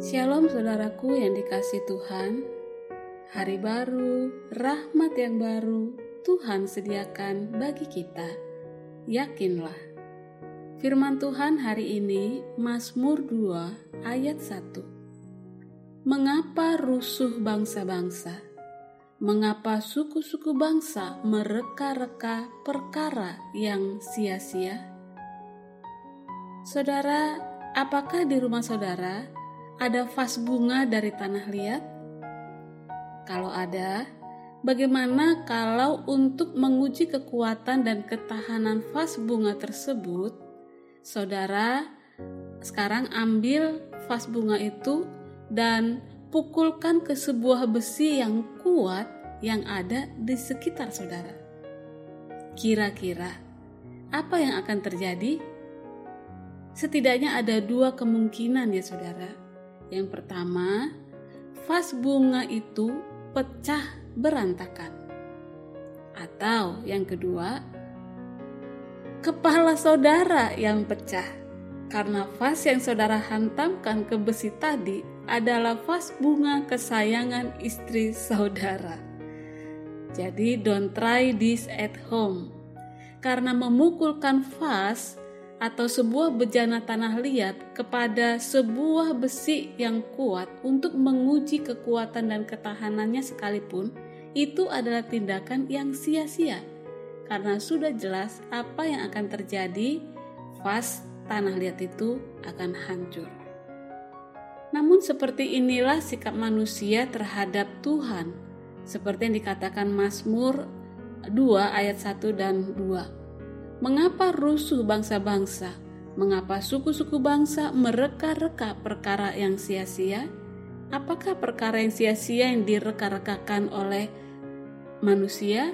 Shalom saudaraku yang dikasih Tuhan Hari baru, rahmat yang baru Tuhan sediakan bagi kita Yakinlah Firman Tuhan hari ini Mazmur 2 ayat 1 Mengapa rusuh bangsa-bangsa? Mengapa suku-suku bangsa mereka-reka perkara yang sia-sia? Saudara, apakah di rumah saudara ada vas bunga dari tanah liat? Kalau ada, bagaimana kalau untuk menguji kekuatan dan ketahanan vas bunga tersebut, saudara sekarang ambil vas bunga itu dan pukulkan ke sebuah besi yang kuat yang ada di sekitar saudara. Kira-kira apa yang akan terjadi? Setidaknya ada dua kemungkinan ya saudara yang pertama, vas bunga itu pecah berantakan. Atau yang kedua, kepala saudara yang pecah. Karena vas yang saudara hantamkan ke besi tadi adalah vas bunga kesayangan istri saudara. Jadi don't try this at home. Karena memukulkan vas atau sebuah bejana tanah liat kepada sebuah besi yang kuat untuk menguji kekuatan dan ketahanannya sekalipun, itu adalah tindakan yang sia-sia. Karena sudah jelas apa yang akan terjadi, vas tanah liat itu akan hancur. Namun seperti inilah sikap manusia terhadap Tuhan, seperti yang dikatakan Mazmur 2 ayat 1 dan 2 Mengapa rusuh bangsa-bangsa? Mengapa suku-suku bangsa mereka-reka perkara yang sia-sia? Apakah perkara yang sia-sia yang direka-rekakan oleh manusia?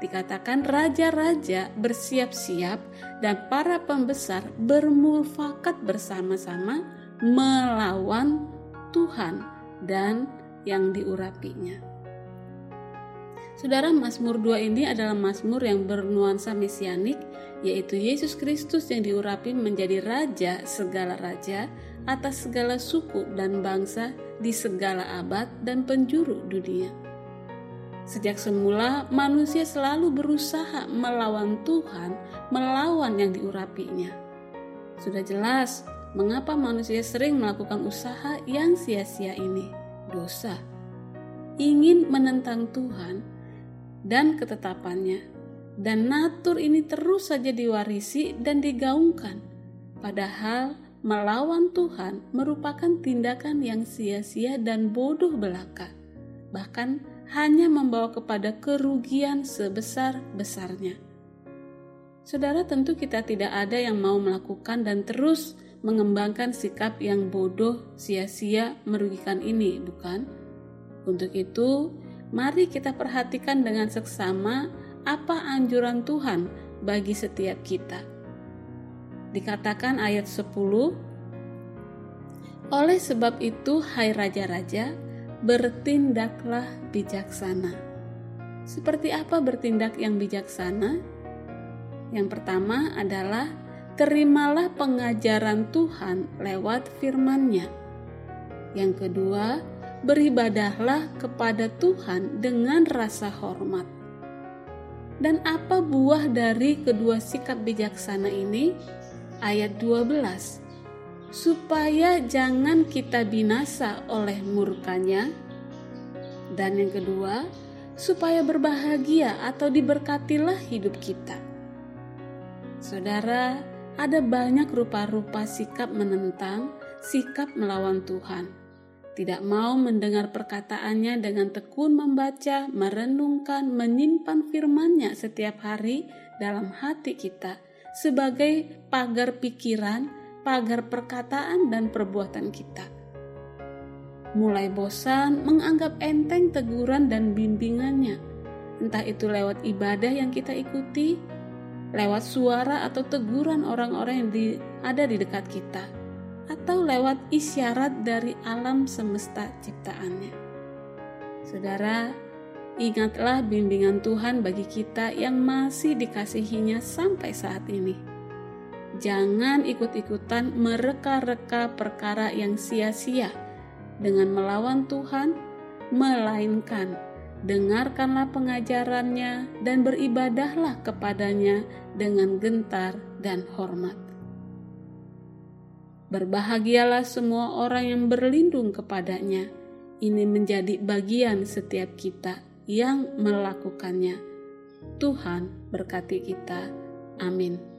Dikatakan raja-raja bersiap-siap dan para pembesar bermufakat bersama-sama melawan Tuhan dan yang diurapinya. Saudara Mazmur 2 ini adalah Mazmur yang bernuansa mesianik, yaitu Yesus Kristus yang diurapi menjadi Raja segala Raja atas segala suku dan bangsa di segala abad dan penjuru dunia. Sejak semula manusia selalu berusaha melawan Tuhan, melawan yang diurapinya. Sudah jelas mengapa manusia sering melakukan usaha yang sia-sia ini, dosa. Ingin menentang Tuhan, dan ketetapannya. Dan natur ini terus saja diwarisi dan digaungkan. Padahal melawan Tuhan merupakan tindakan yang sia-sia dan bodoh belaka. Bahkan hanya membawa kepada kerugian sebesar-besarnya. Saudara, tentu kita tidak ada yang mau melakukan dan terus mengembangkan sikap yang bodoh, sia-sia, merugikan ini, bukan? Untuk itu, Mari kita perhatikan dengan seksama apa anjuran Tuhan bagi setiap kita. Dikatakan ayat 10, Oleh sebab itu, hai raja-raja, bertindaklah bijaksana. Seperti apa bertindak yang bijaksana? Yang pertama adalah terimalah pengajaran Tuhan lewat firman-Nya. Yang kedua, beribadahlah kepada Tuhan dengan rasa hormat. Dan apa buah dari kedua sikap bijaksana ini? Ayat 12. Supaya jangan kita binasa oleh murkanya. Dan yang kedua, supaya berbahagia atau diberkatilah hidup kita. Saudara, ada banyak rupa-rupa sikap menentang, sikap melawan Tuhan tidak mau mendengar perkataannya dengan tekun membaca, merenungkan, menyimpan firman-Nya setiap hari dalam hati kita sebagai pagar pikiran, pagar perkataan dan perbuatan kita. Mulai bosan menganggap enteng teguran dan bimbingannya, entah itu lewat ibadah yang kita ikuti, lewat suara atau teguran orang-orang yang di, ada di dekat kita atau lewat isyarat dari alam semesta ciptaannya. Saudara, ingatlah bimbingan Tuhan bagi kita yang masih dikasihinya sampai saat ini. Jangan ikut-ikutan mereka-reka perkara yang sia-sia dengan melawan Tuhan, melainkan dengarkanlah pengajarannya dan beribadahlah kepadanya dengan gentar dan hormat. Berbahagialah semua orang yang berlindung kepadanya. Ini menjadi bagian setiap kita yang melakukannya. Tuhan berkati kita. Amin.